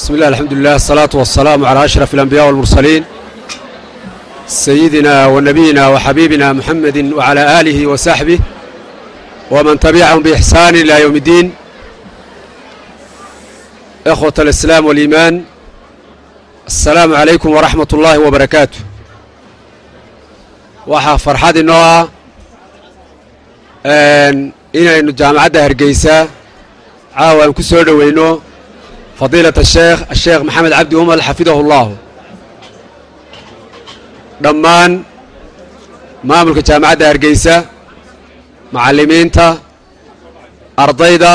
بسم الله الحمد لله الصلاة والسلام على أشرف الأنبياء والمرسلين سيدنا ونبينا وحبيبنا محمد وعلى آله وصحبه ومن تبعهم بإحسان إلى يوم الدين إخوة الإسلام والإيمان السلام عليكم ورحمة الله وبركاته waxaa farxad inoo ah inaynu jaamacadda hargeysa caawa aan ku soo dhoweyno fadiilata sheekh asheekh maxamed cabdi umal xafidahu اllahu dhammaan maamulka jaamacadda hargeysa macallimiinta ardayda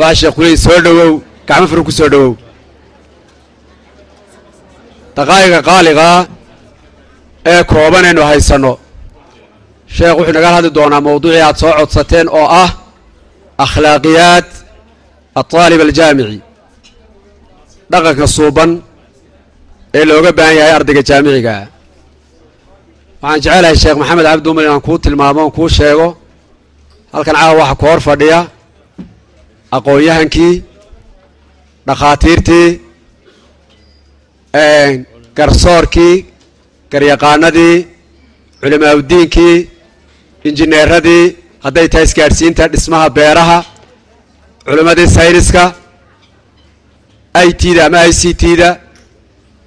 waxaa sheekh kuleyi soo dhowow gacmo furan ku soo dhowow daqaa'iga qaaligaa ee koobanaynu haysanno sheekh wuxuu nagala hadli doonaa mawduucii aad soo codsateen oo ah akhlaaqiyaat altaalib aljaamici dhaqanka suuban ee looga baahan yahay ardayga jaamicigaa waxaan jecelahay sheekh maxamed cabdi umar inaan kuu tilmaamo on kuu sheego halkan caawa waxaa ku hor fadhiya aqoon-yahankii dhakhaatiirtii garsoorkii garyaqaanadii culimaaudiinkii injineeradii hadday tahay isgaadhsiinta dhismaha beeraha culimmadii sayniska i t da ama i c t da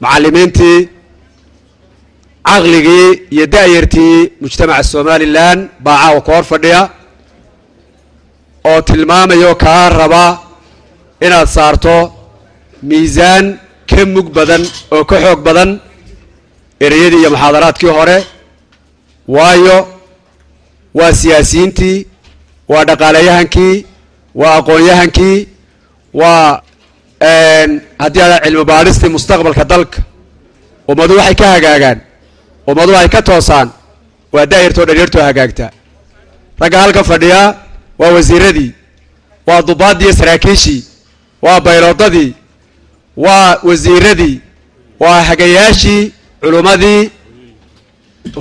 macallimiintii caqligii iyo da'yartii mujtamaca somalilan baa caawa ka hor fadhiya oo tilmaamayo kaa raba inaad saarto miisaan ka mug badan oo ka xoog badan ereyadii iyo muxaadaraadkii hore. Waayo waa siyaasiyiintii waa dhaqaalayahankii waa aqoon-yahankii waa haddii adaa cilmi baadhistii mustaqbalka dalka ummadu waxay ka hagaagaan ummadu ay ka toosaan waa daa'irtoo dharyartoo hagaagta ragga halka fadhiyaa waa wasiiradii waa dubaaddii iyo saraakiishii waa bayloodadii waa wasiiradii waa hagayaashii culummadii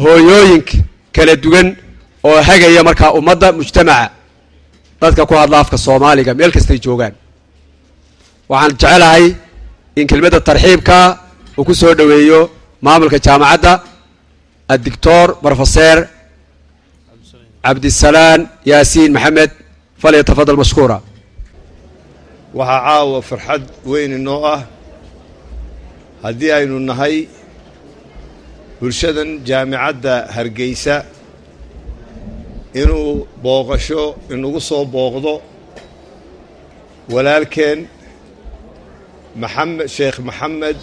hooyooyinka kala duwan oo hagaya markaa ummadda mujtamaca dadka ku hadla afka soomaaliga meel kastay joogaan. Waxaan jecelahay in kelmadda tarxiibka uu ku soo dhoweeyo maamulka jaamacadda addictor brofeser cabdisalaan yaasiin maxamed falyatafadal mashkuura. Waxaa caawa farxad weyn inoo ah haddii aynu nahay bulshadan jaamicadda hargeysa inuu booqasho inagu soo booqdo walaalkeen maxamed sheekh maxamed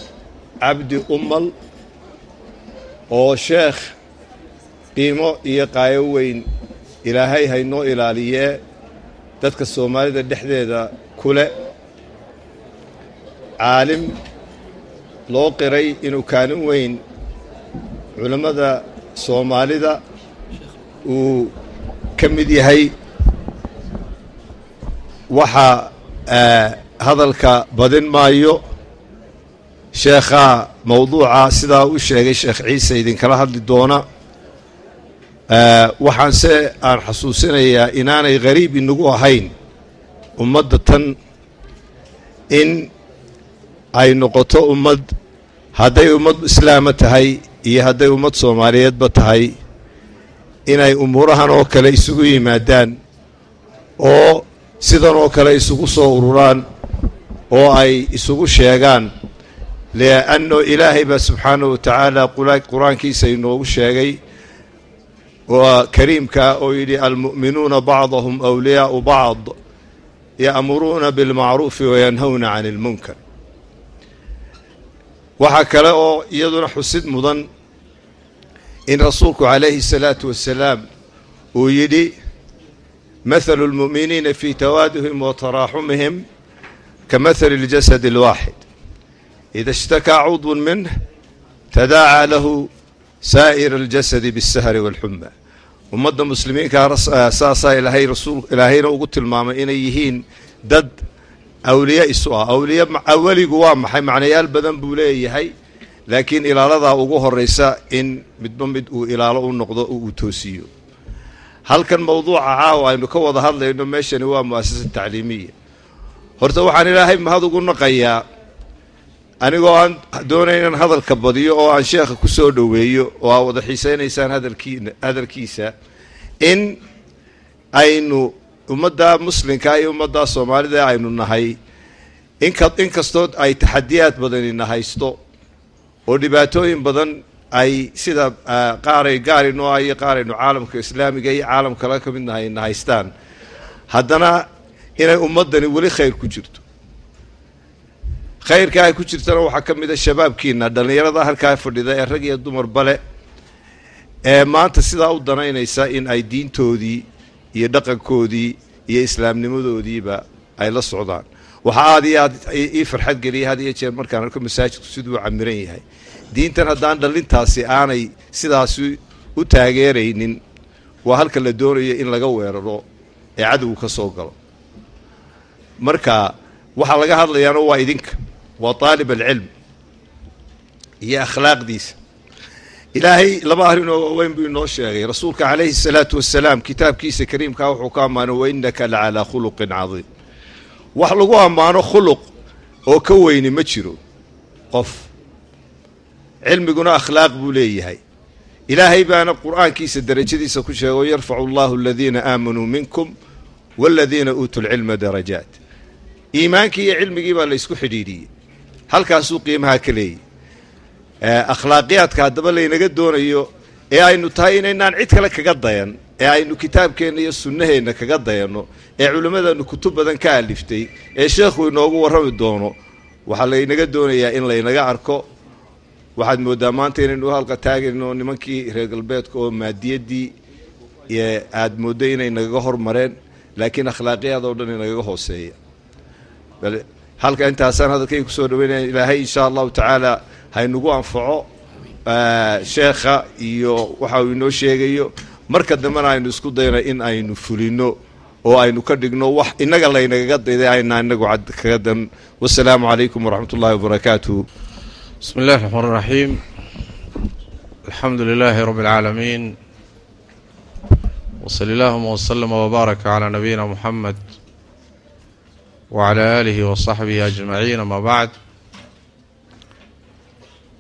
cabdi umal oo sheekh qiimo iyo qaayo weyn ilaahay haynoo ilaaliyee dadka soomaalida dhexdeeda kule. Caalim loo qiray inuu kaalin weyn culammada soomaalida uu ka mid yahay waxaa hadalka badin maayo. Sheekhaa mawduuca sidaa u sheegay sheekh ciise idinkala hadli doona. Waxaanse aan xasuusinayaa inaanay ghariib inagu ahayn ummadda tan in ay noqoto ummad hadday ummad islaama tahay iyo hadday ummad soomaaliyeedba tahay inay umuurahan oo kale isugu yimaadaan oo sidan oo kale isugu soo ururaan oo ay isugu sheegaan. Lianno ilaahay baa subxaanahu wa tacaala qur'aankiisa inoogu sheegay waa kariimkaa oo yidhi almu'minuuna bacdahum awliyaau bacd ya'muruuna bilmacruufi wayanhawna can ilmunkar waxaa kale oo iyaduna xusid mudan in rasuulku calayhi الsalaatu wasalaam uu yidhi mathalu اlmu'miniina fii tawaaduhim wa taraaxumihim ka mahali اljasadi اlwaaxid ida ishtakaa cudwun minh tadaacaa lahu saa'ira اljasadi biاsahari wاlxuma ummadda muslimiinka saasaa ilaahay rasul ilaahayna ugu tilmaamay inay yihiin dad awliya isu ah awliya aweligu waa maxay macnayaal badan buu leeyahay laakiin ilaaladaa ugu horaysa in midba mid uu ilaalo u noqdo oo uu toosiyo. Halkan mawduuca caawa aynu ka wada hadlayno meeshani waa mu'asasa tacliimiya. Horta waxaan ilaahay mahad ugu naqayaa anigoo aan doonay inaan hadalka badiyo oo aan sheekha ku soo dhoweeyo oo aa wada xiisaynaysaan hadalkiina hadalkiisa in aynu ummadda muslimka iyo ummadda soomaalida aynu nahay. Inka inkastoo ay taxadiyaad badanina haysto oo dhibaatooyin badan ay sida qaaray gaarino ah iyo qaaraynu caalamka islaamiga iyo caalam kale ka mid nahay na haystaan. Haddana inay ummaddani weli khayr ku jirto. Khayrka ay ku jirtana waxaa ka mid a shabaabkiina dhallinyarada halkaa fadhida ee rag iyo dumarba le ee maanta sidaa u danaynaysa in ay diintoodii iyo dhaqankoodii iyo islaamnimadoodiiba ay la socdaan. Waxaa aada iyo aad ii farxad geliyay had iyo jeer markaan arko masaajidku siduu camiran yahay diintan haddaan dhallintaasi aanay sidaasi u taageeraynin. Waa halka la doonayo in laga weeraro ee cadowgu ka soo galo. Marka waxaa laga hadlayaana waa idinka waa taalib alcilm iyo akhlaaqdiisa. Ilaahay laba arrinoo waaweyn buu inoo sheegay. Rasuulka calayhi salaatu wasalaam kitaabkiisa kariimkaa wuxuu ka ammaanay wa innaka la calaa khuluqin cadiim. Wax lagu ammaano khuluq oo ka weyni ma jiro qof cilmiguna akhlaaq buu leeyahay. Ilaahay baana qur'aankiisa derajadiisa ku sheego yarfacu allahu aladiina aamanuu minkum waladiina uutuu lcilma darajaat. Iimaankii iyo cilmigii baa la ysku xidhiidhiyey. Halkaasuu qiimaha ka leeyahy akhlaaqiyaadka haddaba laynaga doonayo ee aynu tahay inaynaan cid kale kaga dayan ee aynu kitaabkeenna iyo sunnaheenna kaga dayanno ee culimmadanu kutub badan ka aliftay ee sheekhu inoogu warrami doono waxaa laynaga doonayaa in laynaga arko waxaad mooddaa maanta inaynu halqa taagayno nimankii reer galbeedka oo maadiyaddii aad mooddo inay nagaga hormareen laakiin akhlaaqiyaad oo dhan inagaga hooseeya halka intaasaan hadalkayga ku soo dhaweynaya ilaahay insha allahu tacaala haynagu anfaco sheekha iyo waxa uu inoo sheegayo. Marka dambena aynu isku dayno in aynu fulino oo aynu ka dhigno wax innaga laynagaga dayday ayna inagu kaga dan. Wasalaamu calaykum waraxmat ullahi wabarakaatuh بسم الله الرحمن الرحيم الحمد لله رب العالمين وصلى اللهم وسلم وبارك على نبينا محمد وعلى آله وصحبه أجمعين أما بعد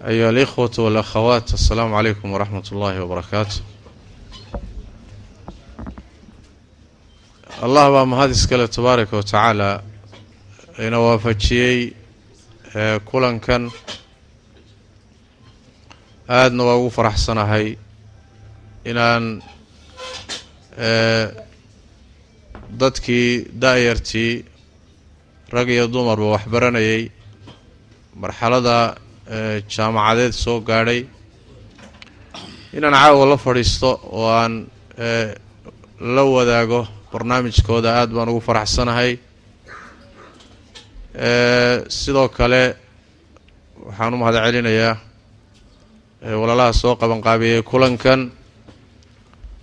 أيها الإخوة والأخوات السلام عليكم ورحمة الله وبركاته الله baa mahad iskale tabaaraka wa tacaala ina waafajiyey kulankan aadna waa ugu faraxsanahay inaan dadkii da-yartii rag iyo dumarba waxbaranayay. Marxalada jaamacadeed soo gaadhay. Inaan caawa la fadhiisto oo aan la wadaago barnaamijkooda aada baan ugu faraxsanahay. Sidoo kale waxaan u mahad celinayaa walaalaha soo qabanqaabiyey kulankan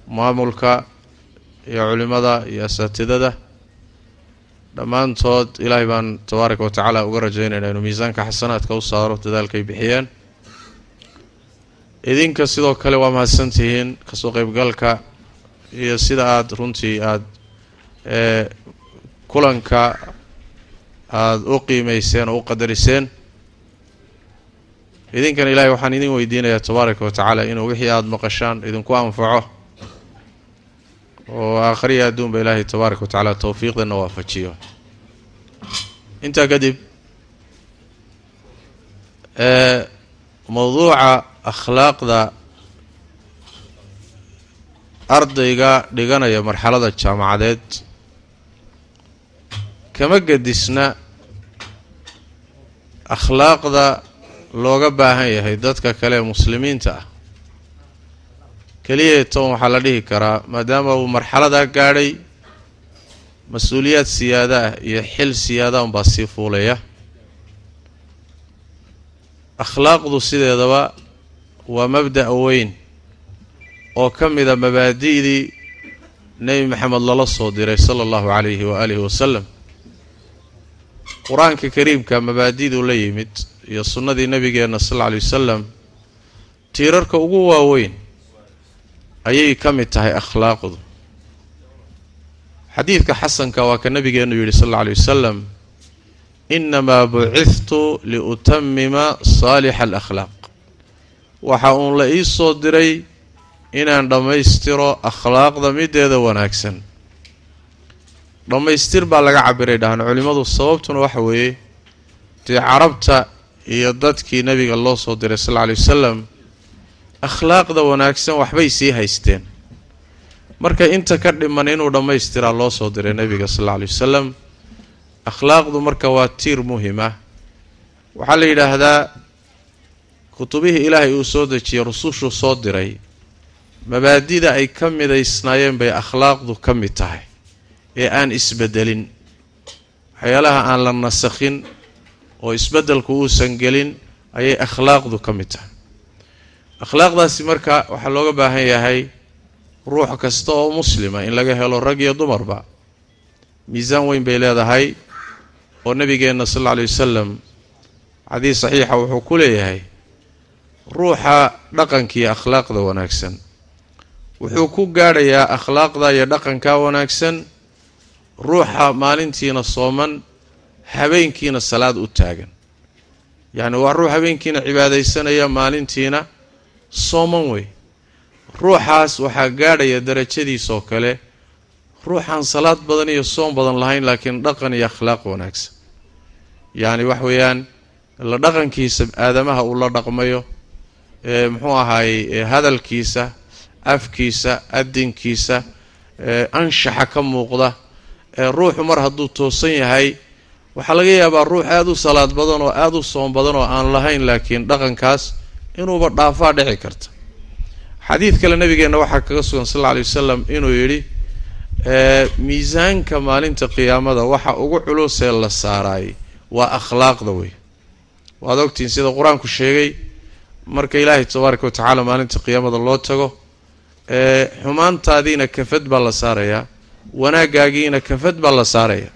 maamulka iyo culimada iyo asaatidada dhammaantood ilaahay baan tabaaraka wa tacaala uga rajaynayna inuu miisaanka xasanaadka u saaro dadaalkay bixiyeen. Idinka sidoo kale waa mahadsantihiin ka soo qeybgalka iyo sida aada runtii aada kulanka aada u qiimeyseen oo u qadariseen idinkan ilaahay waxaan idin weydiinayaa tabaaraka wa tacaala inuu wixii aada maqashaan idinku anfaco. Oo aakhriya adduunba ilaahay tabaaraka wa tacaala towfiiqdana waafajiyo. Intaa kadib mowduuca akhlaaqda ardayga dhiganaya marxalada jaamacadeed kama gedisna akhlaaqda looga baahan yahay dadka kale muslimiinta ah. Keliya toban waxaa la dhihi karaa maadaama uu marxaladaa gaadhay mas'uuliyaad siyaada ah iyo xil siyaada unbaa sii fuulaya. Akhlaaqdu sideedaba waa mabda' weyn oo ka mida mabaadi'dii nebi maxamed lala soo diray sala allahu calayhi wa aalihi wasalam qur'aanka kariimka mabaadiduu la yimid iyo sunnadii nabigeenna sal alla lay wasalam tiirarka ugu waaweyn ayay ka mid tahay akhlaaqdu. Xadiidka xasanka waa ka nabigeenu yidhi sal alla alay wasalam inamaa bucithtu liutamima saalixa alakhlaaq waxa uun la ii soo diray inaan dhammaystiro akhlaaqda mideeda wanaagsan dhammaystir baa laga cabiray dhahan culimmadu sababtuna waxa weeye dee carabta iyo dadkii nabiga loo soo diray sal lla alay wasalam akhlaaqda wanaagsan waxbay sii haysteen. Marka inta ka dhiman inuu dhammaystiraa loo soo diray nabiga sal alla alay wasalam akhlaaqdu marka waa tiir muhiim ah waxaa la yidhaahdaa kutubihii ilaahay uu soo dejiyey rusushuu soo diray mabaadida ay ka midaysnaayeen bay akhlaaqdu ka mid tahay ee aan isbedelin. Waxyaalaha aan la nasakhin oo isbeddelku uusan gelin ayay akhlaaqdu ka mid tahay. Akhlaaqdaasi marka waxaa looga baahan yahay ruux kasta oo muslima in laga helo rag iyo dumarba. Miisaan weyn bay leedahay oo nabigeenna sal alla alay wasalam xadiis saxiixa wuxuu ku leeyahay ruuxa dhaqankiiyo akhlaaqda wanaagsan. Wuxuu ku gaadhayaa akhlaaqda iyo dhaqanka wanaagsan ruuxa maalintiina sooman habeenkiina salaad u taagan. Yacni waa ruux habeenkiina cibaadaysanaya maalintiina sooman wey. Ruuxaas waxaa gaadhaya darajadiisoo kale ruuxaan salaad badan iyo soom badan lahayn laakiin dhaqan iyo akhlaaq wanaagsan. Yacni wax weeyaan la dhaqankiisa aadamaha uu la dhaqmayo ee muxuu ahaayey hadalkiisa afkiisa adinkiisa anshaxa ka muuqda ruuxu mar hadduu toosan yahay waxaa laga yaabaa ruux aada u salaad badan oo aada u soom badan oo aan lahayn laakiin dhaqankaas inuuba dhaafaa dhici karta. Xadiid kale nabigeenna waxaa kaga sugan sal alla alay wasalam inuu yidhi miisaanka maalinta qiyaamada waxa ugu culusee la saaraayay waa akhlaaqda wey waad ogtihiin sida qur'aanku sheegay marka ilaahay tabaaraka wa tacaala maalinta qiyaamada loo tago xumaantaadiina kafad baa la saarayaa wanaagaagiina kafad baa la saaraya.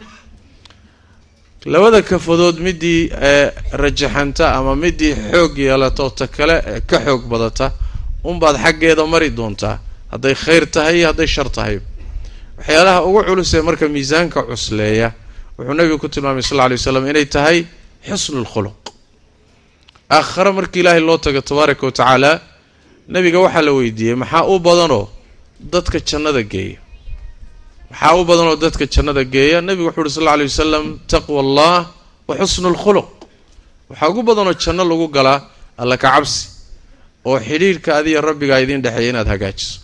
Labada kafadood midii rajaxanta ama midii xoog yeelata oo ta kale ka xoog badata unbaad xaggeeda mari doontaa. Hadday khayr tahay iyo hadday shar tahay. Waxyaalaha ugu culus ee marka miisaanka cusleeya wuxuu nabigu ku tilmaamay sal lla waslam inay tahay xusnu lkhuluq aakhare markii ilaahay loo tago tabaaraka wa tacaala nabiga waxaa la weydiiyey maxaa u badanoo dadka jannada geeya maxaa u badanoo dadka jannada geeya nabigu wuxuu uhi sal lla alay wasalam taqwa allah wa xusnu lkhuluq waxaa ugu badanoo janno lagu galaa alla ka cabsi oo xidhiirhka adiya rabbigaa idiin dhexeeya inaad hagaajiso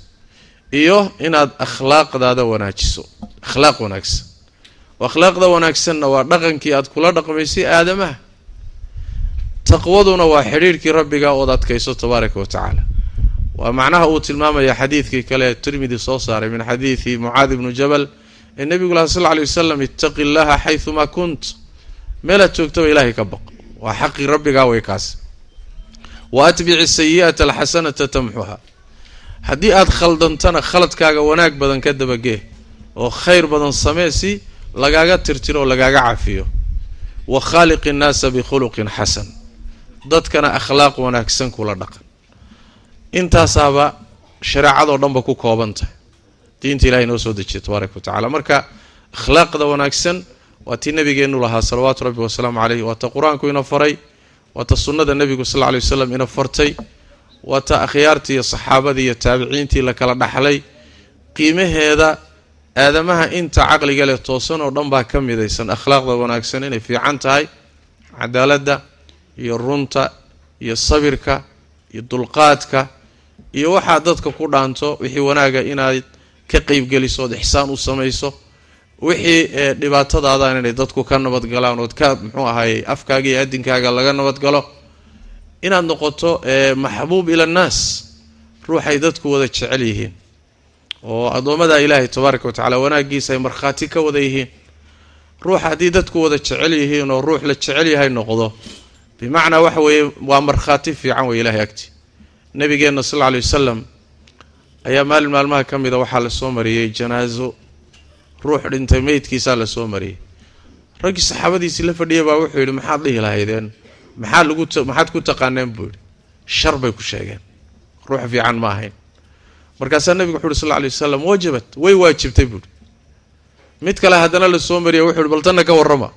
iyo inaad akhlaaqdaada wanaajiso. Akhlaaq wanaagsan. Oo akhlaaqda wanaagsanna waa dhaqankii aad kula dhaqmaysay aadamaha. Taqwaduna waa xidhiirhkii rabbiga ood adkayso tabaaraka wa tacaala waa macnaha uu tilmaamaya xadiidkii kale tirmidi soo saaray min xadiidi mucaadi bnu jabal ee nebigu laha sal ly wasalam ittaqi llaha xayumaa kunt. Meelaad joogtaba ilaahay ka baq. Waa xaqii rabbigaa way kaas. Wa atbici sayi'ata alxasanata tamxuha haddii aad khaldantana khaladkaaga wanaag badan ka dabagee oo khayr badan samee si lagaaga tirtiro oo lagaaga cafiyo wa khaaliqi innaasa bikhuluqin xasan. Dadkana akhlaaq wanaagsan kula dhaqan intaasaaba shareecadoo dhanba ku kooban tahay diinta ilahay noo soo dejiya tabaaraka wa tacala marka akhlaaqda wanaagsan waa tii nabigeenu lahaa salawaatu rabbi wasalaamu caleyh waa ta qur'aanku ina faray waa ta sunnada nebigu sal lla lay wasalam ina fartay waa ta akhyaartii iyo saxaabadii iyo taabiciintii la kala dhaxlay. Qiimaheeda aadamaha inta caqliga leh toosan oo dhan baa ka midaysan. Akhlaaqda wanaagsan inay fiican tahay cadaaladda iyo runta iyo sabirka iyo dulqaadka iyo waxaad dadka ku dhaanto wixii wanaaga inaad ka qeybgeliso ood ixsaan u samayso wixii dhibaatadaadaan inay dadku ka nabadgalaan ood ka muxuu ahaayey afkaaga iyo adinkaaga laga nabadgalo inaad noqoto maxbuub ila annaas ruuxay dadku wada jecel yihiin oo addoommada ilaahay tabaaraka wa tacala wanaagiisa ay markhaati ka wada yihiin ruux haddii dadku wada jecel yihiin oo ruux la jecel yahay noqdo bimacnaa waxa weeye waa markhaati fiican wey ilahay agti nabigeenna sal lla lay wasalam ayaa maalin maalmaha ka mida waxaa la soo mariyey janaaso ruux dhintay meydkiisaa la soo mariyey. Raggii saxaabadiisii la fadhiya baa wuxuu yidhi maxaad dhihi lahaydeen? Maxaa lagu maxaad ku taqaaneen? buu yidhi. Shar bay ku sheegeen. Ruux fiican ma ahayn. Markaasaa nabigu wuxu uhi sal lla lay wasalam wajabat way waajibtay buuhi mid kale haddana la soo mariya wuxu uhi bal tanna ka warrama.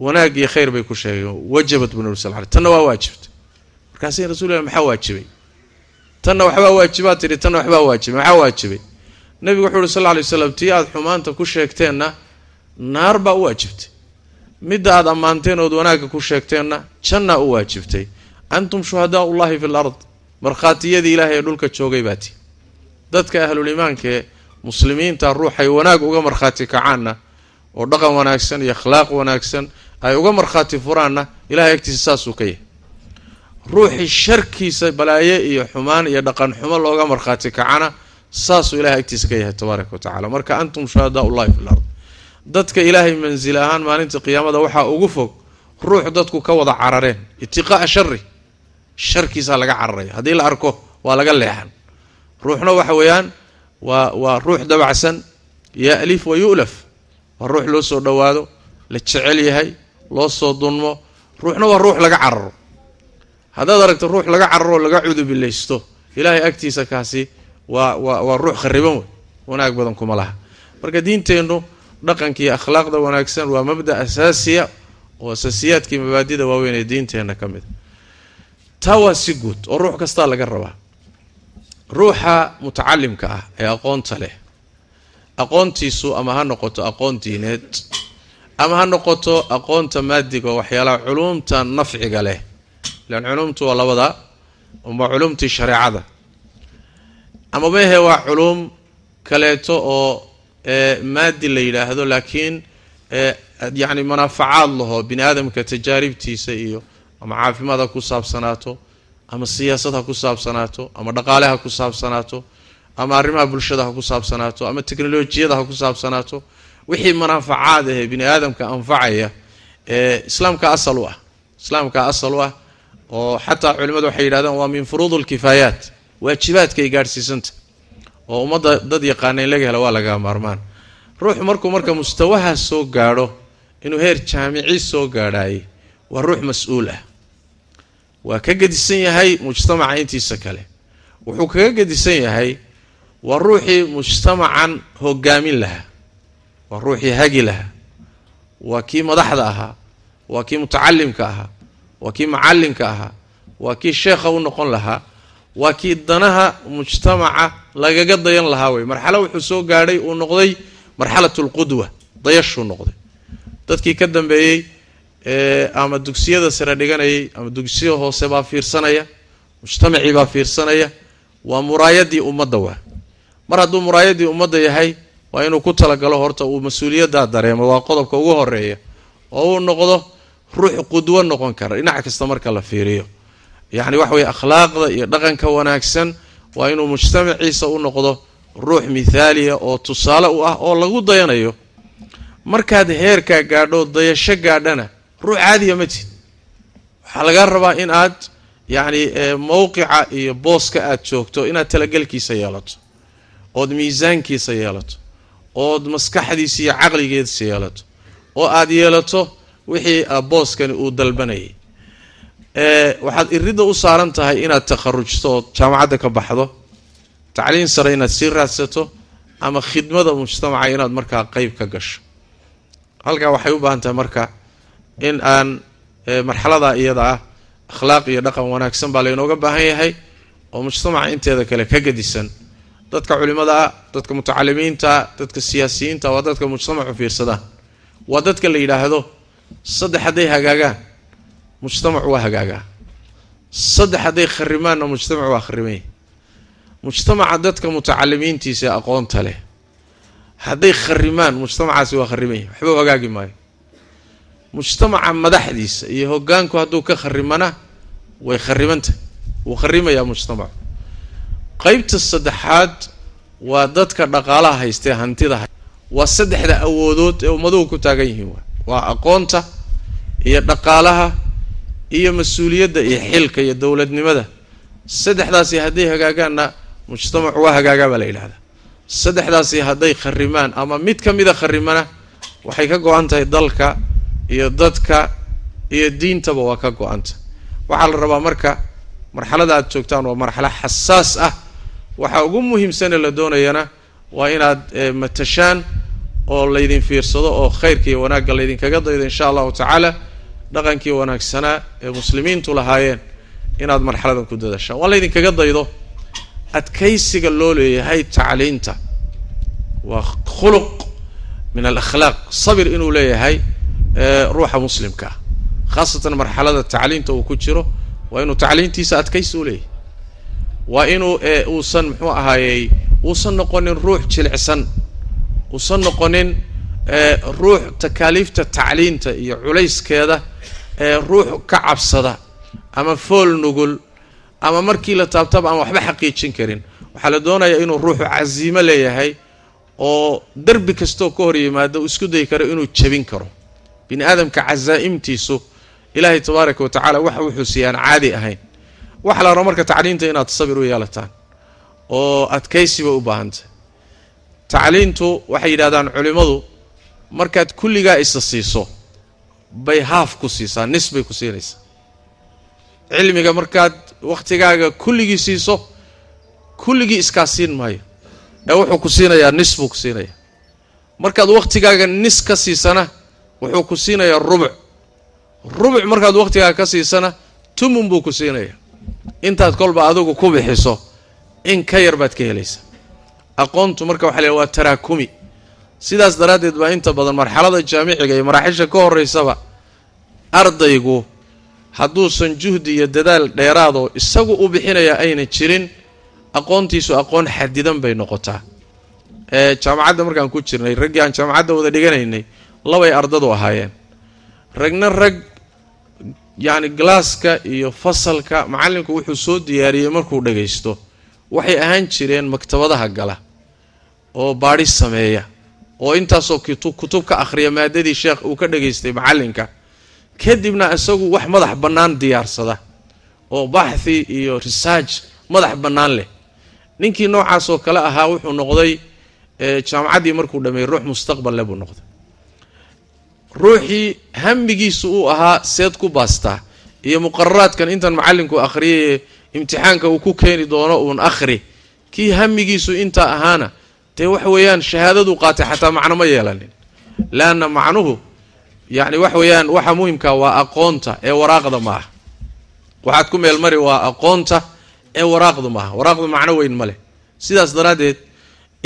Wanaag iyo khayr bay ku sheegeen. Wajabat bu nabi sal ly tanna waa waajibtay. Markaasay rasul ilah maxaa waajibay tanna waxbaa waajibaa tidhi tanna waxbaa waajibay maxaa waajibay? Nebigu wuxuu uhi sal lla lay slam tii aad xumaanta ku sheegteenna naar baa u waajibtay. Midda aad ammaanteen ood wanaagga ku sheegteenna jannaa u waajibtay. Antum shuhadaa ullahi fi l markhaatiyadii ilaahay ee dhulka joogay baa tii. Dadka ahluliimaankaee muslimiinta ruuxay wanaag uga markhaati kacaanna oo dhaqan wanaagsan iyo akhlaaq wanaagsan ay uga markhaati furaanna ilahay agtiisa saasuu ka yahay ruuxii sharkiisa balaaye iyo xumaan iyo dhaqan xumo looga markhaati kacana saasuu ilahay agtiisa ka yahay tabaaraka wa tacala marka antum shuhadaa ullahi fi l ard. Dadka ilaahay mansil ahaan maalinta qiyaamada waxaa ugu fog ruux dadku ka wada carareen. Itiqaa'a shari sharkiisaa laga cararaya. Haddii la arko waa laga leexan. Ruuxna waxa weeyaan waa waa ruux dabacsan. Ya'lif wa yu'laf. Waa ruux loo soo dhowaado la jecel yahay loo soo dunmo. Ruuxna waa ruux laga cararo haddaad aragto ruux laga cararo laga cudubilaysto ilaahay agtiisa kaasi waa waa ruux khariban wey wanaag badan kuma laha. Marka diinteennu dhaqanka iyo akhlaaqda wanaagsan waa mabda asaasiya oo asaasiyaadkii mabaadida waaweyn ee diinteenna ka mid taa waa si guud oo ruux kastaa laga rabaa. Ruuxa mutacalimka ah ee aqoonta leh aqoontiisu ama ha noqoto aqoon diineed ama ha noqoto aqoonta maadiga oo waxyaalaha culumta nafciga leh ilaan culumtu waa labada uma culumtii shareecada ama mehe waa culum kaleeto oo maadi la yidhaahdo laakiin yacni manaafacaad laho bini aadamka tajaaribtiisa iyo ama caafimaad ha ku saabsanaato ama siyaasad ha ku saabsanaato ama dhaqaale ha ku saabsanaato ama arrimaha bulshada ha ku saabsanaato ama teknolojiyada ha ku saabsanaato wixii manaafacaad ahee bini aadamka anfacaya islaamka asal u ah islaamka asal u ah oo xataa culimadu waxay yidhahdeen waa min furuud lkifaayaat waajibaadkay gaadhsiisanta. Oo ummadda dad yaqaana in laga helo waa laga maarmaan. Ruuxu markuu marka mustawaha soo gaadho inuu heer jaamici soo gaadhaayay waa ruux mas'uul ah. Waa ka gedisan yahay mujtamaca intiisa kale. Wuxuu kaga gedisan yahay waa ruuxii mujtamacan hogaamin lahaa. Waa ruuxii hagi lahaa. Waa kii madaxda ahaa. Waa kii mutacalimka ahaa waa kii macallinka ahaa. Waa kii sheekha u noqon lahaa. Waa kii danaha mujtamaca lagaga dayan lahaa wey. Marxalo wuxuu soo gaadhay uu noqday marxalatu lqudwa dayashuu noqday. Dadkii ka dambeeyey ama dugsiyada sare dhiganayay ama dugsiya hoose baa fiirsanaya mujtamacii baa fiirsanaya waa muraayadii ummadda waa. Mar hadduu muraayadii ummadda yahay waa inuu ku talagalo horta uu mas'uuliyaddaa dareemo waa qodobka ugu horreeya oo uu noqdo ruux qudwo noqon kara dhinac kasta marka la fiiriyo. Yacni waxa weye akhlaaqda iyo dhaqanka wanaagsan waa inuu mujtamaciisa u noqdo ruux mithaaliya oo tusaale u ah oo lagu dayanayo. Markaad heerkaa gaadho dayasho gaadhana ruux caadiya ma tid waxaa laga rabaa in aad yacni mowqica iyo booska aad joogto inaad talagelkiisa yeelato ood miisaankiisa yeelato ood maskaxdiisa iyo caqligeedisa yeelato oo aad yeelato wixii booskani uu dalbanayay. Waxaad iridda u saaran tahay inaad takharujto ood jaamacadda ka baxdo tacliin sare inaad sii raadsato ama khidmada mujtamaca inaad markaa qeyb ka gasho. Halkaa waxay u baahan tahay marka in aan marxalada iyada ah akhlaaq iyo dhaqan wanaagsan baa laynooga baahan yahay oo mujtamaca inteeda kale ka gadisan dadka culimada ah dadka mutacalimiinta dadka siyaasiyiinta waa dadka mujtamacu fiirsadaan waa dadka la yidhaahdo saddex hadday hagaagaan mujtamacu waa hagaagaa. Saddex hadday kharimaanna mujtamacu waa kharimay mujtamaca dadka mutacalimiintiisa aqoonta leh hadday kharimaan mujtamacaasi waa kharimay waxba hagaagi maayo. Mujtamaca madaxdiisa iyo hogaanku hadduu ka kharimana way kharimantah wuu kharimayaa mujtamacu qeybta saddexaad waa dadka dhaqaalaha haystee hantida. Waa saddexda awoodood ee ummaduhu ku taagan yihiin waa aqoonta iyo dhaqaalaha iyo mas'uuliyadda iyo xilka iyo dowladnimada. Saddexdaasi hadday hagaagaanna mujtamacu waa hagaagaa baa la yidhahdaa saddexdaasi hadday kharimaan ama mid ka mida kharimana waxay ka go-an tahay dalka iyo dadka iyo diintaba waa ka go-anta. Waxaa la rabaa marka marxalada aad joogtaan waa marxalo xasaas ah. Waxaa ugu muhiimsanee la doonayana waa inaad matashaan oo laydin fiirsado oo khayrka iyo wanaagga laydinkaga daydo insha allahu tacaala dhaqankii wanaagsanaa ee muslimiintu lahaayeen inaad marxaladan ku dadashaan waa laydinkaga daydo adkaysiga loo leeyahay tacliinta. Waa khuluq min alakhlaaq sabir inuu leeyahay ruuxa muslimka ah. Khaasatan marxalada tacliinta uu ku jiro waa inuu tacliintiisa adkaysi u leeyahay. Waa inuu uusan muxuu ahaayey uusan noqonin ruux jilicsan uusan noqonin ruux takaaliifta tacliinta iyo culayskeeda ee ruux ka cabsada ama fool nugul ama markii la taabtaba aan waxba xaqiijin karin. Waxaa la doonayaa inuu ruuxu casiimo leeyahay oo derbi kastoo ka hor yimaado isku dayi karo inuu jebin karo. Bini aadamka casaa'imtiisu ilaahay tabaaraka wa tacaala waxa wuxuu siiyaan caadi ahayn. Waxa la raba marka tacliinta inaad sabir u yeelataan oo adkaysiba u baahantay tacliintu waxay yidhahdaan culimmadu markaad kulligaa isa siiso bay haaf ku siisaa nis bay ku siinaysaa. Cilmiga markaad wakhtigaaga kulligii siiso kulligii iskaa siin maayo. Ee wuxuu ku siinayaa nis buu ku siinayaa. Markaad wakhtigaaga nis ka siisana wuxuu ku siinayaa rubuc. Rubuc markaad wakhtigaaga ka siisana tumun buu ku siinayaa. Intaad kolba adigu ku bixiso in ka yar baad ka helaysaa aqoontu marka waxa la waa taraakumi. Sidaas daraaddeed baa inta badan marxalada jaamiciga iyo maraaxisha ka horeysaba ardaygu hadduusan juhdi iyo dadaal dheeraadoo isagu u bixinaya ayna jirin aqoontiisu aqoon xadidan bay noqotaa. Ee jaamacadda markaan ku jirnay raggii aan jaamacadda wada dhiganaynay labay ardadu ahaayeen. Ragna rag yacni galaaska iyo fasalka macallinku wuxuu soo diyaariyey markuu dhagaysto. Waxay ahaan jireen maktabadaha gala oo baadhi sameeya oo intaasoo kutub kutub ka akhriya maadadii sheekh uu ka dhagaystay macallinka kadibna isagu wax madax bannaan diyaarsada oo baxthi iyo research madax bannaan leh. Ninkii noocaasoo kale ahaa wuxuu noqday jaamacaddii markuu dhameeyey ruux mustaqbal leh buu noqday. Ruuxii hamigiisu uu ahaa seed ku baastaa iyo muqararaadkan intan macallinku akhriyay imtixaanka uu ku keeni doono uun akhri kii hamigiisu intaa ahaana dee waxa weeyaan shahaadaduu qaatay xataa macno ma yeelanin. Leanna macnuhu yacni waxa weeyaan waxa muhimka waa aqoonta ee waraaqda ma aha. Waxaad ku meel mari waa aqoonta ee waraaqdu maaha waraaqdu macno weyn ma leh. Sidaas daraaddeed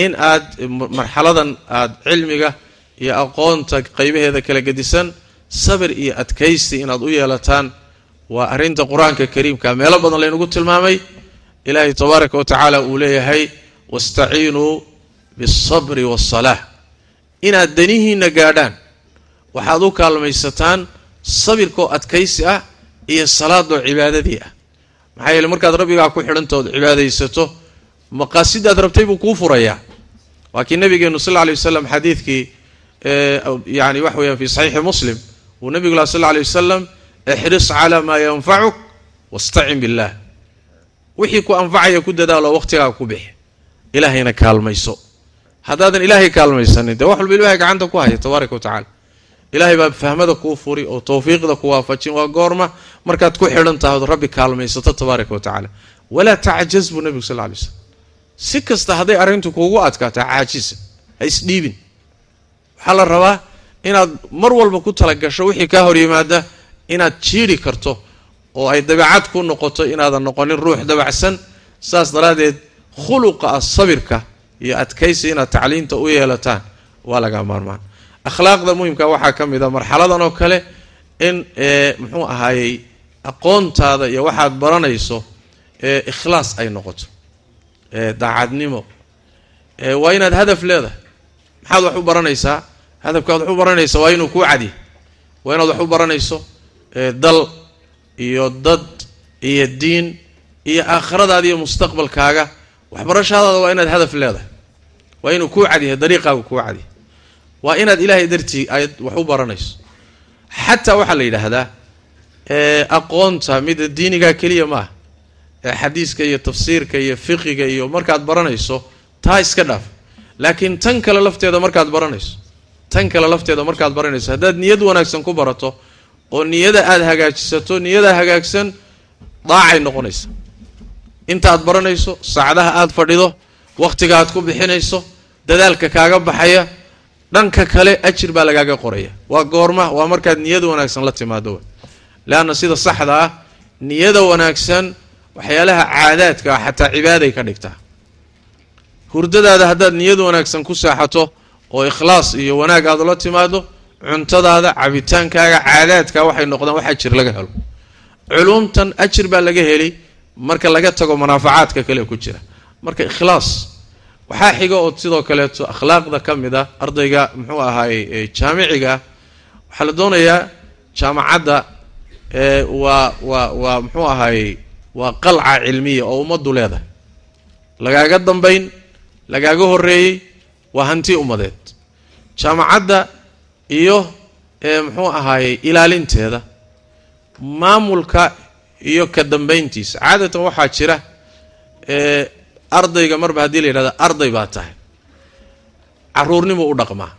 in aad marxaladan aada cilmiga iyo aqoonta qaybaheeda kala gedisan sabir iyo adkaysi inaad u yeelataan waa arrinta qur'aanka kariimka. Meelo badan laynagu tilmaamay. Ilaahay tabaaraka wa tacaala uu leeyahay wastaciinuu bialsabri waasalaah inaad danihiinna gaadhaan. Waxaad u kaalmaysataan sabirkoo adkaysi ah iyo salaadoo cibaadadii ah. Maxaa yeele markaad rabbigaa ku xidhantood cibaadaysato maqaasidaad rabtay buu kuu furayaa. Waa kii nabigeenu sal lla lay wasalam xadiidkii yani waxa weyaan fi saxiixi muslim uu nabigu lah sal lla lay wasalam ixris calaa maa yanfacuk wastacin billaah wixii ku anfacaya ku dadaalo waqhtigaaga ku bixi. Ilaahayna kaalmayso haddaadan ilaahay kaalmaysanin dee wax walba ilahay gacanta ku haya tabaaraka wa tacala ilaahay baa fahmada kuu furi oo tawfiiqda ku waafajin. Waa goorma markaad ku xidhan tahay ood rabbi kaalmaysato tabaaraka wa tacaala. Walaa tacjaz buu nabigu sal lla lay slam si kasta hadday arrintu kuugu adkaato caajisa ha isdhiibin waxaa la rabaa inaad mar walba ku talagasho wixii kaa hor yimaada inaad jiidhi karto oo ay dabeecad ku noqoto inaadan noqonin ruux dabacsan. Saas daraaddeed khuluqa ah sabirka iyo adkaysi inaad tacliinta u yeelataan waa laga maarmaan. Akhlaaqda muhimka waxaa ka mid a marxaladan oo kale in muxuu ahaayey aqoontaada iyo waxaad baranayso ikhlaas ay noqoto daacadnimo. Waa inaad hadaf leedahay. Maxaad wax u baranaysaa? Hadafkaad wax u baranaysaa waa inuu kuu cadiy waa inaad wax u baranayso dal iyo dad iyo diin iyo aakhiradaada iyo mustaqbalkaaga. Waxbarashadaada waa inaad hadaf leedahay waa inuu kuu cadyahay dariiqaagu kuu cadiy waa inaad ilaahay dartii aad wax u baranayso. Xataa waxaa la yidhaahdaa aqoonta mida diinigaa keliya maaha xadiiska iyo tafsiirka iyo fiqiga iyo markaad baranayso taa iska dhaaf. Laakiin tan kale lafteeda markaad baranayso tan kale lafteeda markaad baranayso haddaad niyad wanaagsan ku barato oo niyada aada hagaajisato niyada hagaagsan daacay noqonaysa. Intaaad baranayso saacadaha aada fadhido wakhtiga aad ku bixinayso dadaalka kaaga baxaya dhanka kale ajir baa lagaaga qoraya. Waa goorma waa markaad niyada wanaagsan la timaado. Leanna sida saxda ah niyada wanaagsan waxyaalaha caadaadka ah xataa cibaaday ka dhigtaa hurdadaada haddaad niyada wanaagsan ku saaxato oo ikhlaas iyo wanaag aad ula timaado cuntadaada cabitaankaaga caadaadka waxay noqdaan wax ajir laga helo. Culumtan ajir baa laga heli marka laga tago manaafacaadka kale ku jira. Marka ikhlaas waxaa xiga oo sidoo kaleeto akhlaaqda ka mid a ardayga muxuu ahaay jaamiciga. Waxaa la doonayaa jaamacadda waa waa waa muxuu ahaayey waa qalca cilmiya oo ummaddu leedahay. Lagaaga dambayn lagaaga horeeyey waa hanti ummadeed. Jaamacadda iyo muxuu ahaayey ilaalinteeda maamulka iyo ka dambayntiisa caadatan waxaa jira ardayga marba haddii la yidhahda arday baa tahay. Caruurnimuu u dhaqmaa.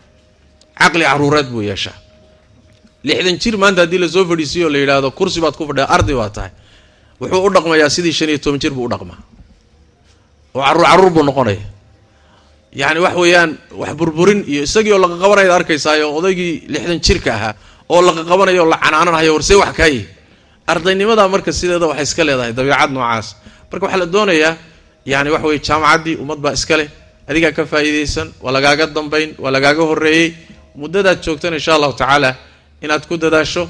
Caqli caruureed buu yeeshaa. Lixdan jir maanta haddii la soo fadhiisiyo o la yidhaahdo kursi baad ku fadhiya arday baa tahay. Wuxuu u dhaqmayaa sidii shan iyo toban jir buu u dhaqmaa. Oo carruur carruur buu noqonaya. Yacni wax weeyaan wax burburin iyo isagii oo laqa qabanaya arkaysaayo odaygii lixdan jirka ahaa oo laqa qabanayo oo la canaananahayo warsee wax kaayi ardaynimada marka sideeda waxay iska leedahay dabiicad noocaas. Marka waxaa la doonayaa yani waxa weye jaamacaddii ummad baa iska leh. Adigaa ka faa'iidaysan waa lagaaga dambayn waa lagaaga horreeyey. Muddadaad joogtana insha allahu tacaala inaad ku dadaasho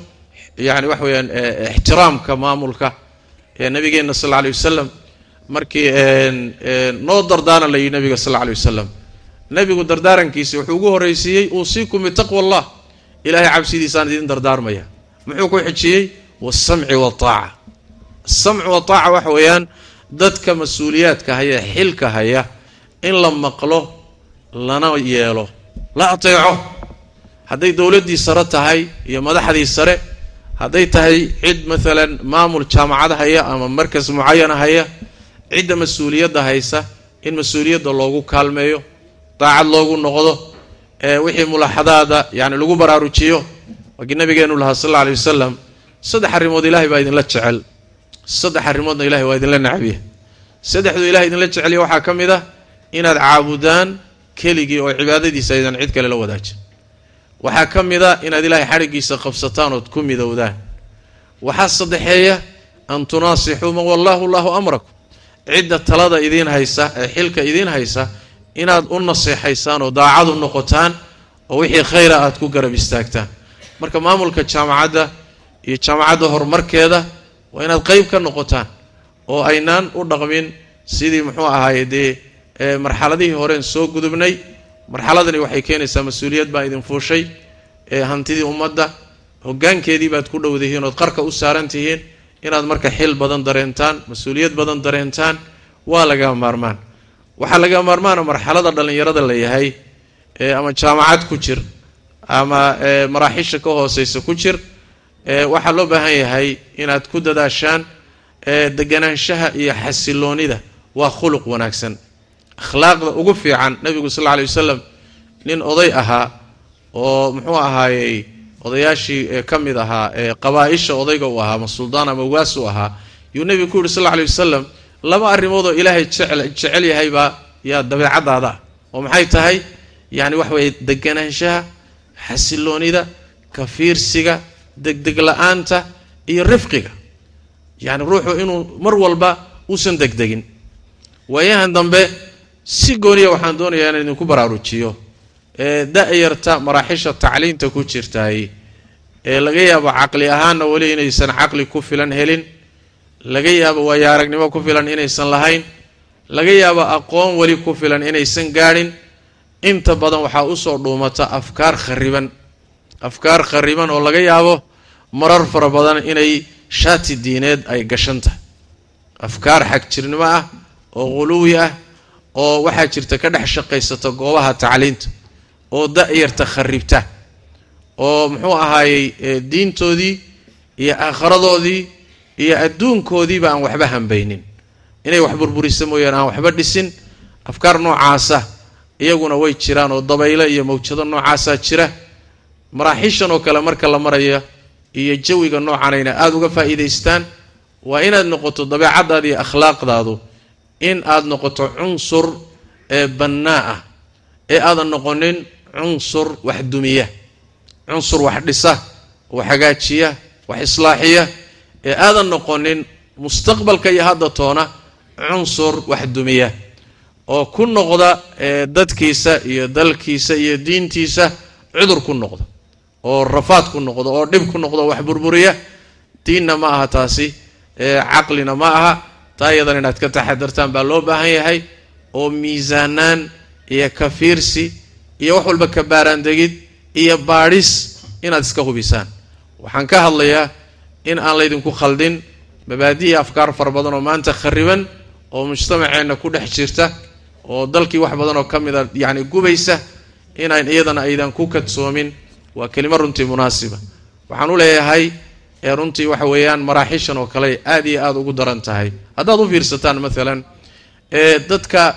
yani waxa weeyaan ixtiraamka maamulka ee nabigeenna sal alla alay wasalam markii noo dardaaran la yidhi nabiga sal alla alay wasalam nebigu dardaarankiisi wuxuu ugu horraysiiyey uusiikum bitaqwa allah ilaahay cabsidiisaan idin dardaarmaya. Muxuu ku xijiyey? Waasamci waataaca asamcu wataaca waxa weeyaan dadka mas'uuliyaadka haya xilka haya in la maqlo lana yeelo la ateeco. Hadday dowladdii sare tahay iyo madaxdii sare hadday tahay cid maalan maamul jaamacada haya ama markas mucayana haya cidda mas'uuliyadda haysa in mas'uuliyadda loogu kaalmeeyo daacad loogu noqdo ee wixii mulaaxadaada yani lagu baraarujiyo waakii nabigeenu lahaa sal alla alay wasalam saddex arrimood ilahay baa idinla jecel saddex arrimoodna ilahay waa idinla nacbiya saddexduu ilahay idinla jeceliya waxaa ka mid ah inaad caabudaan keligii oo cibaadadiisa aydan cid kale la wadaajin waxaa ka mid a inaad ilaahay xadhiggiisa qabsataan ood ku midowdaan. Waxaa saddexeeya an tunaasixuu man wallahu llahu amrakum. Cidda talada idiin haysa ee xilka idiin haysa inaad u naseexaysaan oo daacad u noqotaan oo wixii khayra aad ku garab istaagtaan. Marka maamulka jaamacadda iyo jaamacadda horumarkeeda waa inaad qeyb ka noqotaan oo aynaan u dhaqmin sidii muxuu ahaaye dee marxaladihii horeen soo gudubnay. Marxaladani waxay keenaysaa mas'uuliyad baa idin fuushay hantidii ummadda hogaankeedii baad ku dhowdihiin ood qarka u saaran tihiin inaad marka xil badan dareentaan mas'uuliyad badan dareentaan waa laga maarmaan. Waxaa laga maarmaana marxalada dhallinyarada la yahay ama jaamacad ku jir ama maraaxiisha ka hooseysa ku jir waxaa loo baahan yahay inaad ku dadaashaan deganaanshaha iyo xasiloonida. Waa khuluq wanaagsan. Akhlaaqda ugu fiican nabigu sal alla lay wasalam nin oday ahaa oo muxuu ahaayey odayaashii ka mid ahaa ee qabaa-isha odayga uu ahaa ama suldaan ama ugaas u ahaa yuu nebigu ku yidhi sal alla lay wasalam laba arrimood oo ilaahay jecel jecel yahaybaa yaa dabeecadaada ah oo maxay tahay? Yacni waxa weeye deganaanshaha xasiloonida kafiirsiga degdeg la'aanta iyo rifqiga. Yacni ruuxu inuu mar walba uusan degdegin. Waayahan dambe si gooniya waxaan doonayaa inaan idinku baraarujiyo ee da-yarta maraaxisha tacliinta ku jirtaay ee laga yaabo caqli ahaanna weli inaysan caqli ku filan helin laga yaabo waayo aragnimo ku filan inaysan lahayn laga yaabo aqoon weli ku filan inaysan gaadhin inta badan waxaa u soo dhuumata afkaar khariban afkaar khariban oo laga yaabo marar fara badan inay shaati diineed ay gashan tahay. Afkaar xagjirnimo ah oo quluwi ah oo waxaa jirta ka dhex shaqaysata goobaha tacliinta oo da-yarta kharibta oo muxuu ahaayey diintoodii iyo aakharadoodii iyo adduunkoodiiba aan waxba hambaynin. Inay wax burburisa mooyaane aan waxba dhisin afkaar noocaasa iyaguna way jiraan oo dabayle iyo mawjado noocaasaa jira maraaxiishan oo kale marka la maraya iyo jawiga noocanayna aada uga faa'iidaystaan waa inaad noqoto dabeecadaada iyo akhlaaqdaadu in aad noqoto cunsur ee bannaa ah ee aadan noqonin cunsur wax dumiya cunsur wax dhisa wax hagaajiya wax islaaxiya ee aadan noqonin mustaqbalka iyo hadda toona cunsur wax dumiya oo ku noqda dadkiisa iyo dalkiisa iyo diintiisa cudur ku noqda oo rafaad ku noqda oo dhib ku noqda oo wax burburiya diinna ma aha taasi caqlina ma aha taa iyadan inaad ka taxadartaan baa loo baahan yahay oo miisaanaan iyo kafiirsi iyo wax walba ka baaraandegid iyo baadhis inaad iska hubisaan. Waxaan ka hadlayaa in aan laydinku khaldin mabaadi'i afkaar fara badan oo maanta khariban oo mujtamaceenna ku dhex jirta oo dalkii wax badan oo ka mida yacni gubaysa inayn iyadana aydan ku kadsoomin waa kelimo runtii munaasiba. Waxaan u leeyahay ee runtii waxa weeyaan maraaxiishan oo kale aada iyo aada ugu daran tahay. Haddaad u fiirsataan maalan ee dadka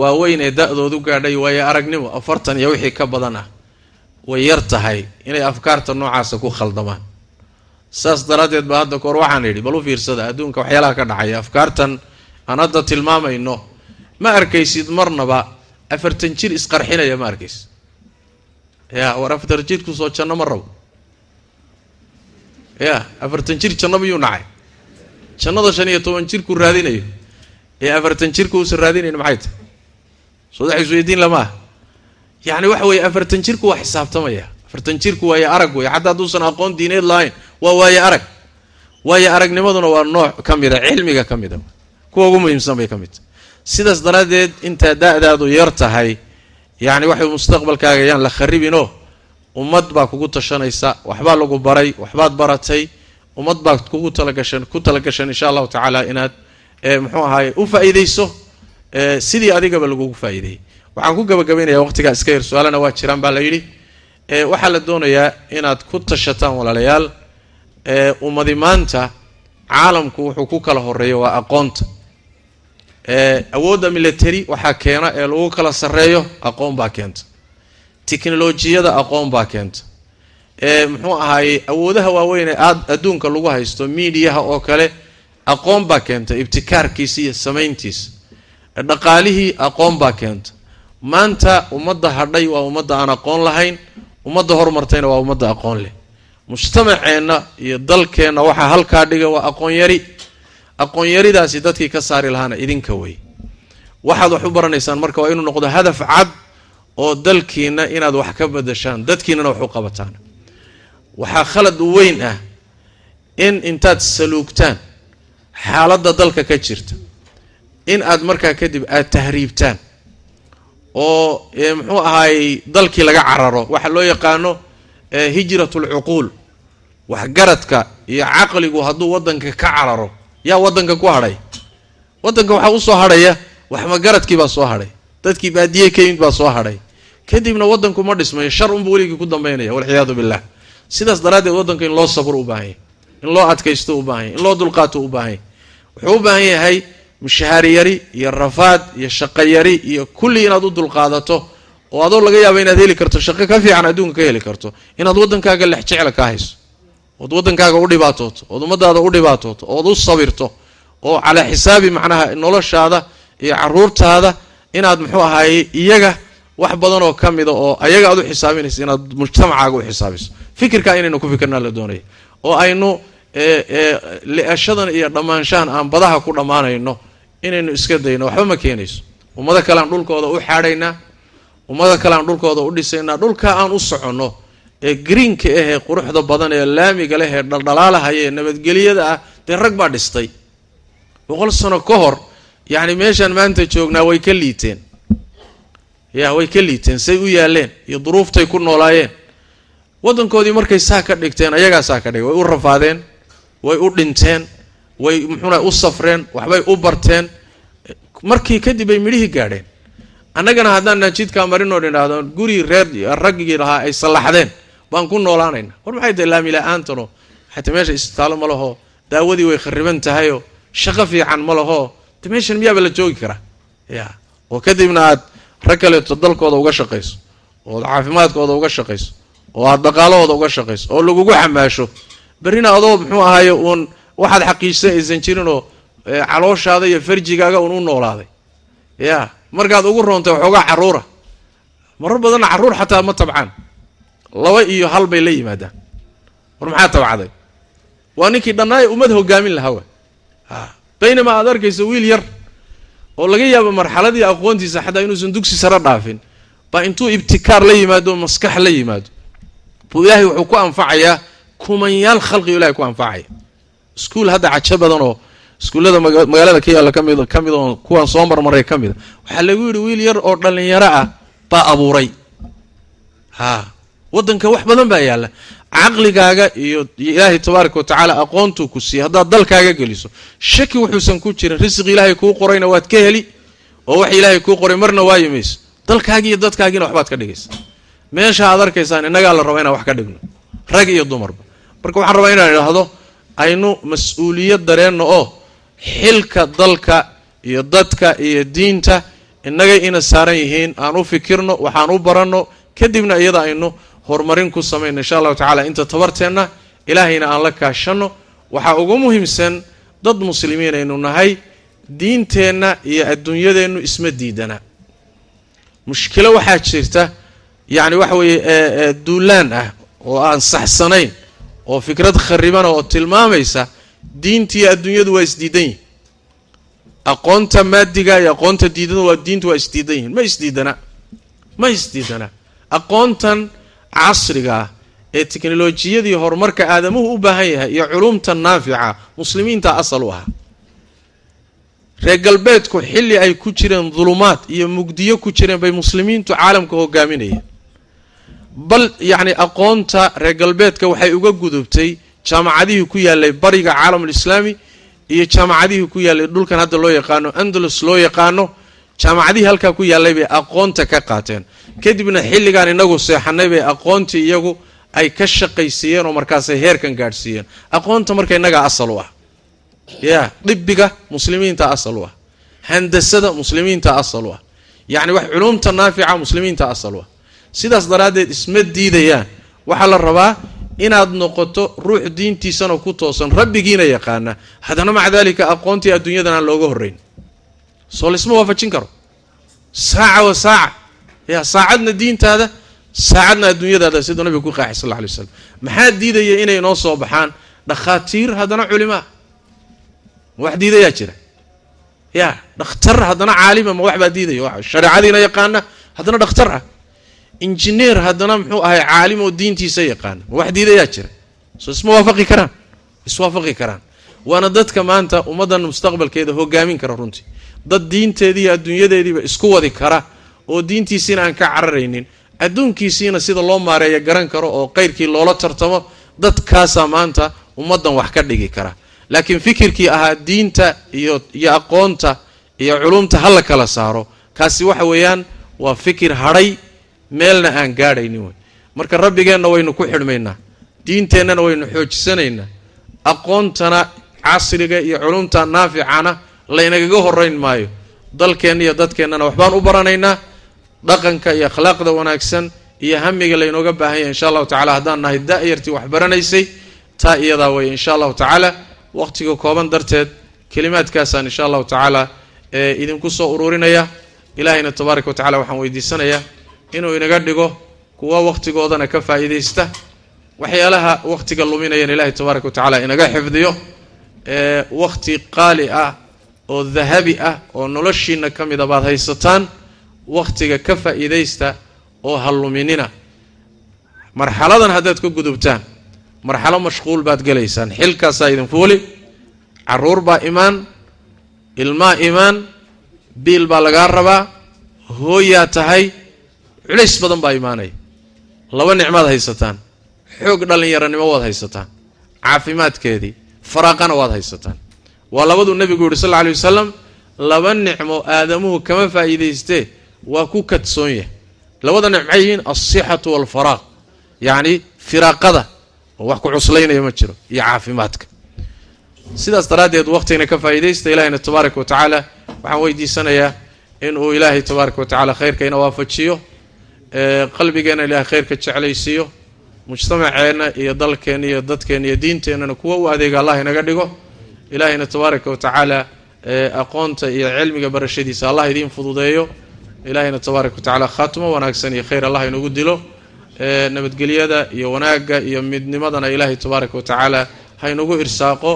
waaweyn ee da-doodu gaadhay waayo aragnimo afartan iyo wixii ka badan ah way yar tahay inay afkaarta noocaasa ku khaldamaan. Saas daraaddeed ba hadda kahor waxaan idhi bal u fiirsada adduunka waxyaalaha ka dhacaya afkaartan aan hadda tilmaamayno ma arkaysid marnaba afartan jir isqarxinaya ma arkaysid ya war afartan jirkusoo janno ma rabo ya afartan jir janno miyuu nacay. Jannada shan iyo toban jirku raadinayo. Ee afartan jirku uusan raadinayn maxay tahay? Soodax isweydiin lama ah yacni waxa weeye afartan jirku waa xisaabtamaya. Afartan jirku waayo arag wey xataa hadduusan aqoon diineed lahayn waa waayo arag. Waayo aragnimaduna waa nooc ka mida cilmiga ka mida kuwa ugu muhiimsan bay ka mid tahay. Sidaas daraaddeed intaa da-daadu yar tahay yacni waxay mustaqbalkaaga yaan la kharibinoo ummad baa kugu tashanaysa waxbaa lagu baray waxbaad baratay ummad baad kugu talagashan ku talagashan insha allahu tacaala inaad muxuu ahaay u faa-iideyso sidii adigaba lagugu faa-iideeyey. Waxaan ku gabagabaynaya waqtigaa iska yar su'aalana waa jiraan baa la yidhi. Waxaa la doonayaa inaad ku tashataan walaalayaal. Ummadi maanta caalamku wuxuu ku kala horeeyo waa aqoonta awoodda military waxaa keena ee lagu kala sarreeyo aqoon baa keenta. Tiknolojiyada aqoon baa keenta. Muxuu ahaaye awoodaha waaweyn ee adduunka lagu haysto miidiyaha oo kale aqoon baa keenta ibtikaarkiisa iyo samayntiisa. Dhaqaalihii aqoon baa keenta. Maanta ummadda hadhay waa ummadda aan aqoon lahayn ummadda horumartayna waa ummadda aqoon leh. Mujtamaceenna iyo dalkeenna waxaa halkaa dhiga waa aqoon yari aqoon yaridaasi dadkii ka saari lahaana idinka wey waxaad wax u baranaysaan marka waa inuu noqdo hadaf cad oo dalkiina inaad wax ka badashaan dadkiinana wax u qabataan. Waxaa khalad weyn ah in intaad saluugtaan xaaladda dalka ka jirta in aad markaa kadib aad tahriibtaan oo muxuu ahaayey dalkii laga cararo. Waxa loo yaqaano hijrat lcuquul waxgaradka iyo caqligu hadduu wadanka ka cararo yaa wadanka ku hadhay. Wadanka waxaa u soo hadhaya waxmagaradkii baa soo hadhay. Dadkii baadiye ka yimid baa soo hadhay. Kadibna wadanku ma dhismayo shar unbuu weligii ku dambaynaya walciyaadu billah. Sidaas daraaddeed wadanka in loo sabro u baahan yahy in loo adkaysto u baahan yahy in loo dulqaato u baahan yahy wuxuu u baahan yahay mushahaari yari iyo rafaad iyo shaqo yari iyo kulli inaad u dulqaadato oo adoo laga yaaba inaad heli karto shaqo ka fiican adduunka ka heli karto inaad wadankaaga lex jecla ka hayso ood wadankaaga u dhibaatooto ood ummadaada u dhibaatooto ood u sabirto oo calaa xisaabi macnaha noloshaada iyo caruurtaada inaad muxuu ahaaye iyaga wax badan oo ka mida oo ayaga aad u xisaabinaysa inaad mujtamacaaga u xisaabiso. Fikirkaa inaynu ku fikirnaa la doonaya oo aynu li-ashadan iyo dhammaanshahan aan badaha ku dhammaanayno inaynu iska dayno waxba ma keenayso. Ummado kale aan dhulkooda u xaadhaynaa ummado kale aan dhulkooda u dhisaynaa dhulka aan u soconno ee greenka ah ee quruxda badan ee laamiga leh ee dhaldhalaalahaya ee nabadgelyada ah dee rag baa dhistay? Boqol sano ka hor yacni meeshaan maanta joognaa way ka liiteen. Ya way ka liiteen say u yaaleen iyo duruuftay ku noolaayeen. Waddankoodii markay saa ka dhigteen ayagaa saa ka dhigay. Way u rafaadeen way u dhinteen way muxuuna u safreen waxbay u barteen. Markii kadib ay midhihii gaadheen. Annagana haddaan jidkaa marinoo idhaahdo guri reer raggii lahaa ay sallaxdeen baan ku noolaanayna war maxay tahay laamila-aantano xataa meesha isbitaallo ma laho daawadii way khariban tahayoo shaqo fiican ma laho de meeshan miyaaba la joogi karaa? Ya oo kadibna aad rag kaleeto dalkooda uga shaqayso ood caafimaadkooda uga shaqayso oo aad dhaqaalahooda uga shaqayso oo lagugu xamaasho. Berrina adoo muxuu ahaye uun waxaad xaqiijsa aysan jirinoo calooshaada iyo farjigaaga uun u noolaaday. Ya markaad ugu roontay waxoogaa caruura marar badanna carruur xataa ma tabcaan laba iyo hal bay la yimaadaan. War maxaa tabcday waa ninkii dhannaaya ummad hogaamin lahaa wa baynamaa aad arkayso wiil yar oo laga yaabo marxaladii aqoontiisa xataa inuusan dugsi sare dhaafin baa intuu ibtikaar la yimaado maskax la yimaado. Buu ilaahay wuxuu ku anfacayaa kumanyaal khalqigu ilahay ku anfacaya. Iskuul hadda cajo badan oo iskuullada magaalada ka yaalla ka mid ka mid oo kuwan soo marmaray ka mida waxaa lagu yidhi wiil yar oo dhallinyaro ah baa abuuray. Ha waddanka wax badan baa yaalla. Caqligaaga iyo ilaahay tabaaraka wa tacaala aqoontuu ku siiyey. Haddaad dalkaaga geliso shaki wuxuusan ku jirin risiq ilaahay kuu qorayna waad ka heli oo wax ilaahay kuu qoray marna waayi mayso dalkaagi iyo dadkaagiina waxbaad ka dhigaysa. Meesha aad arkaysaan innagaa la raba inaan wax ka dhigno. Rag iyo dumarba. Marka waxaan rabaa inaan idhaahdo aynu mas'uuliyad dareenno oo xilka dalka iyo dadka iyo diinta innagay ina saaran yihiin aan u fikirno waxaan u baranno kadibna iyada aynu horumarin ku samayno insha allahu tacala inta tabarteenna ilaahayna aan la kaashanno. Waxaa ugu muhiimsan dad muslimiin aynu nahay diinteenna iyo adduunyadeennu isma diidana. Mushkilo waxaa jirta yacni waxa weeye duulaan ah oo aan saxsanayn oo fikrad kharibana oo tilmaamaysa diintiiyo adduunyadu waa isdiidan yihiin aqoonta maadiga iyo aqoonta diidada waa diintu waa isdiidan yihiin. Ma isdiidana ma isdiidana aqoontan casriga ee teknolojiyadii horumarka aadamuhu u baahan yahay iyo culumta naafica muslimiinta asal u ahaa reer galbeedku xilli ay ku jireen dulumaad iyo mugdiyo ku jireen bay muslimiintu caalamka hogaaminayeen. Bal yacni aqoonta reer galbeedka waxay uga gudubtay jaamacadihii ku yaalay bariga caalamulislaami iyo jaamacadihii ku yaalay dhulkan hadda loo yaqaano andalus loo yaqaano jaamacadihii halkaa ku yaallay bay aqoonta ka qaateen kadibna xilligaan inagu seexanay bay aqoontii iyagu ay ka shaqaysiiyeen oo markaasay heerkan gaadhsiiyeen. Aqoonta marka innagaa asal u ah. Ya dhibiga muslimiinta asal u ah. Handasada muslimiinta asal u ah. Yacni wax culumta naafica muslimiinta asal u ah. Sidaas daraaddeed isma diidayaan. Waxaa la rabaa inaad noqoto ruux diintiisana ku toosan rabbigiina yaqaana. Haddana maca daalika aqoontii adduunyadan aan looga horrayn soo laisma waafajin karo. Saaca wa saaca ya saacadna diintaada saacadna adduunyadaada siduu nabiga ku qaaxay sal lla alay waslam maxaa diidaya inay noo soo baxaan? Dhakhaatiir haddana culimaa. Ma wax diidayaa jira. Ya dhakhtar haddana caalima ma wax baa diidaya. Shareecadiina yaqaana haddana dhakhtar ah. Injineer haddana muxuu ahay caalim oo diintiisa yaqaana ma wax diidayaa jira. Soo isma waafaqi karaan. Iswaafaqi karaan. Waana dadka maanta ummaddan mustaqbalkeeda hogaamin kara runtii. Dad diinteedii iyo adduunyadeediiba isku wadi kara oo diintiisiina aan ka cararaynin. Adduunkiisiina sida loo maareeya garan karo oo qayrkii loola tartamo dadkaasaa maanta ummaddan wax ka dhigi kara. Laakiin fikirkii ahaa diinta iyo aqoonta iyo culumta ha la kala saaro. Kaasi waxa weeyaan waa fikir hadhay meelna aan gaadhaynin wey marka rabbigeenna waynu ku xidhmaynaa diinteennana waynu xoojisanaynaa aqoontana casriga iyo culumta naaficana laynagaga horayn maayo. Dalkeenna iyo dadkeennana waxbaan u baranaynaa dhaqanka iyo akhlaaqda wanaagsan iyo hamiga laynooga baahan yahay insha allahu tacala haddaan nahay da-yartii wax baranaysay taa iyadaa weeye insha allahu tacaala waqtiga kooban darteed kelimaadkaasaan insha allahu tacaala idinku soo ururinaya ilaahayna tabaaraka wa tacala waxaan weydiisanayaa inuu inaga dhigo kuwa waqtigoodana ka faa'iidaysta. Waxyaalaha waqtiga luminayan ilaahay tabaaraka wa tacaala inaga xifdiyo waqti qaali ah oo dahabi ah oo noloshiina ka mida baad haysataan waqtiga ka faa'iidaysta oo ha luminina marxaladan haddaad ka gudubtaan marxalo mashquul baad gelaysaan. Xilkaasaa idin fuuli carruur baa imaan ilmaa imaan biil baa lagaa rabaa hooyaa tahay culays badan baa imaanaya laba nicmaad haysataan xoog dhallinyaranimo waad haysataan caafimaadkeedii faraaqana waad haysataan. Waa labaduu nebigu yihi sal lla alay wasalam laba nicmo aadamuhu kama faa'iidaystee waa ku kadsoon yahay. Labada nicmo maxay yihiin alsixatu waalfaraaq yacni firaaqada. Oo wax ku cuslaynaya ma jiro iyo caafimaadka. Sidaas daraaddeed waqtigana ka faa'iidaysta ilaahayna tabaaraka wa tacaala waxaan weydiisanayaa inuu ilaahay tabaaraka wa tacala khayrka ina waafajiyo qalbigeenna ilaahay khayrka jeclaysiiyo mujtamaceenna iyo dalkeenna iyo dadkeenna iyo diinteennana kuwa u adeega allah inaga dhigo. Ilaahayna tabaaraka wa tacaala aqoonta iyo cilmiga barashadiisa allah idiin fududeeyo ilaahayna tabaaraka wa tacaala khaatimo wanaagsan iyo khayr allah inugu dilo. Nabadgelyada iyo wanaagga iyo midnimadana ilaahay tabaaraka wa tacaala haynugu irsaaqo.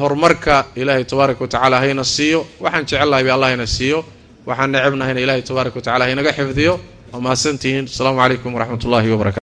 Horumarka ilaahay tabaaraka wa tacala hayna siiyo. Waxaan jecelnahay ba allah hayna siiyo. Waxaan necebnahayna ilaahay tabaaraka wa tacala haynaga xifdiyo. Waa mahadsantihiin asalaamu calaykum waraxmat ullahi wabarakatu